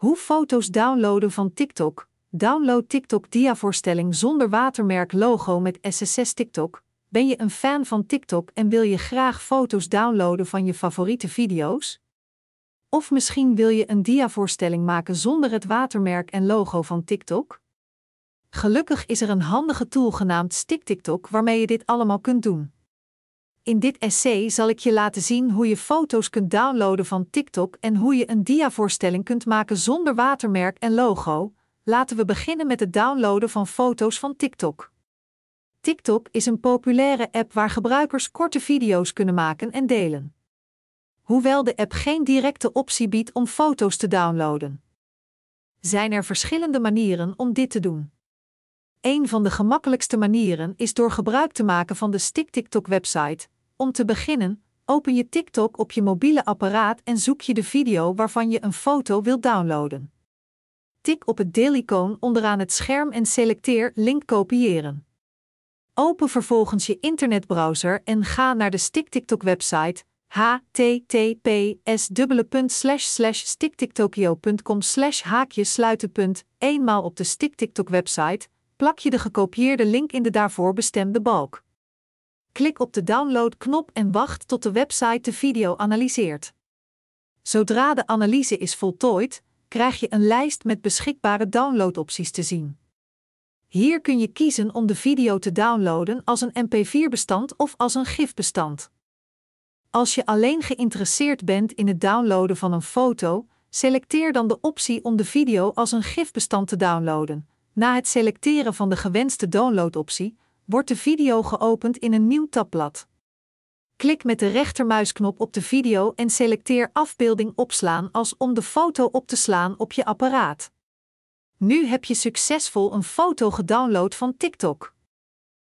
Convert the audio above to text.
Hoe foto's downloaden van TikTok. Download TikTok diavoorstelling zonder watermerk logo met SSS TikTok. Ben je een fan van TikTok en wil je graag foto's downloaden van je favoriete video's? Of misschien wil je een diavoorstelling maken zonder het watermerk en logo van TikTok? Gelukkig is er een handige tool genaamd Stick TikTok waarmee je dit allemaal kunt doen. In dit essay zal ik je laten zien hoe je foto's kunt downloaden van TikTok en hoe je een diavoorstelling kunt maken zonder watermerk en logo. Laten we beginnen met het downloaden van foto's van TikTok. TikTok is een populaire app waar gebruikers korte video's kunnen maken en delen. Hoewel de app geen directe optie biedt om foto's te downloaden, zijn er verschillende manieren om dit te doen. Een van de gemakkelijkste manieren is door gebruik te maken van de Stick TikTok website. Om te beginnen, open je TikTok op je mobiele apparaat en zoek je de video waarvan je een foto wilt downloaden. Tik op het deelicoon onderaan het scherm en selecteer link kopiëren. Open vervolgens je internetbrowser en ga naar de Stick TikTok website https sticktiktokyo.com haakje sluiten. Eenmaal op de Stick TikTok website plak je de gekopieerde link in de daarvoor bestemde balk. Klik op de download-knop en wacht tot de website de video analyseert. Zodra de analyse is voltooid, krijg je een lijst met beschikbare downloadopties te zien. Hier kun je kiezen om de video te downloaden als een MP4-bestand of als een GIF-bestand. Als je alleen geïnteresseerd bent in het downloaden van een foto, selecteer dan de optie om de video als een GIF-bestand te downloaden. Na het selecteren van de gewenste downloadoptie wordt de video geopend in een nieuw tabblad. Klik met de rechtermuisknop op de video en selecteer afbeelding opslaan als om de foto op te slaan op je apparaat. Nu heb je succesvol een foto gedownload van TikTok.